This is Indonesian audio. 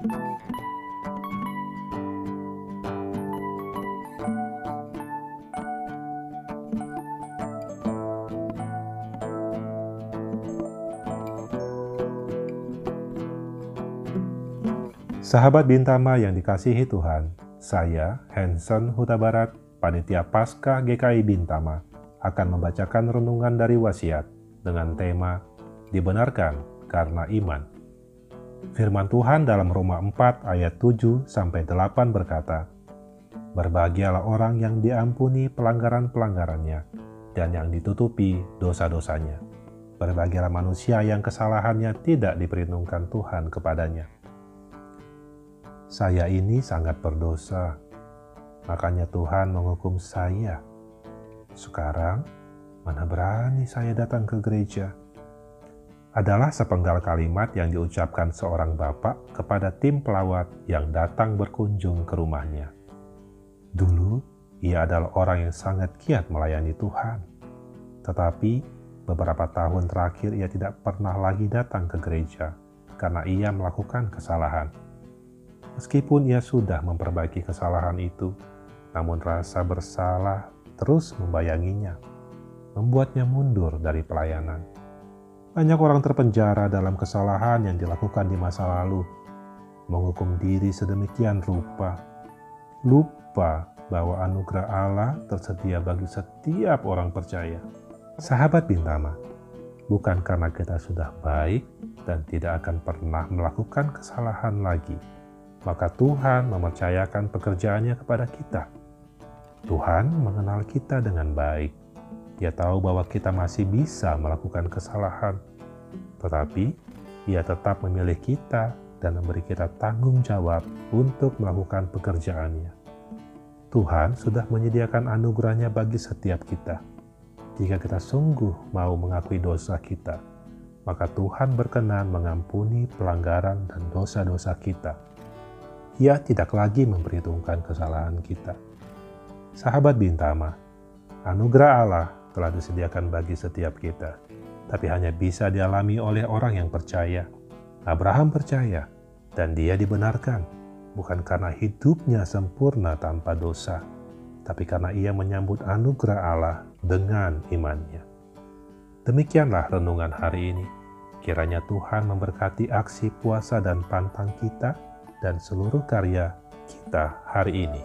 Sahabat Bintama yang dikasihi Tuhan, saya, Hanson Huta Barat, Panitia Pasca GKI Bintama, akan membacakan renungan dari wasiat dengan tema Dibenarkan karena Iman. Firman Tuhan dalam Roma 4 ayat 7 sampai 8 berkata, Berbahagialah orang yang diampuni pelanggaran-pelanggarannya dan yang ditutupi dosa-dosanya. Berbahagialah manusia yang kesalahannya tidak diperhitungkan Tuhan kepadanya saya ini sangat berdosa, makanya Tuhan menghukum saya. Sekarang, mana berani saya datang ke gereja? Adalah sepenggal kalimat yang diucapkan seorang bapak kepada tim pelawat yang datang berkunjung ke rumahnya. Dulu, ia adalah orang yang sangat giat melayani Tuhan. Tetapi, beberapa tahun terakhir ia tidak pernah lagi datang ke gereja karena ia melakukan kesalahan Meskipun ia sudah memperbaiki kesalahan itu, namun rasa bersalah terus membayanginya, membuatnya mundur dari pelayanan. Banyak orang terpenjara dalam kesalahan yang dilakukan di masa lalu, menghukum diri sedemikian rupa, lupa bahwa anugerah Allah tersedia bagi setiap orang percaya. Sahabat Bintama, bukan karena kita sudah baik dan tidak akan pernah melakukan kesalahan lagi, maka Tuhan mempercayakan pekerjaannya kepada kita. Tuhan mengenal kita dengan baik. Dia tahu bahwa kita masih bisa melakukan kesalahan, tetapi Ia tetap memilih kita dan memberi kita tanggung jawab untuk melakukan pekerjaannya. Tuhan sudah menyediakan anugerahnya bagi setiap kita. Jika kita sungguh mau mengakui dosa kita, maka Tuhan berkenan mengampuni pelanggaran dan dosa-dosa kita ia tidak lagi memperhitungkan kesalahan kita. Sahabat Bintama, anugerah Allah telah disediakan bagi setiap kita, tapi hanya bisa dialami oleh orang yang percaya. Abraham percaya, dan dia dibenarkan, bukan karena hidupnya sempurna tanpa dosa, tapi karena ia menyambut anugerah Allah dengan imannya. Demikianlah renungan hari ini. Kiranya Tuhan memberkati aksi puasa dan pantang kita dan seluruh karya kita hari ini.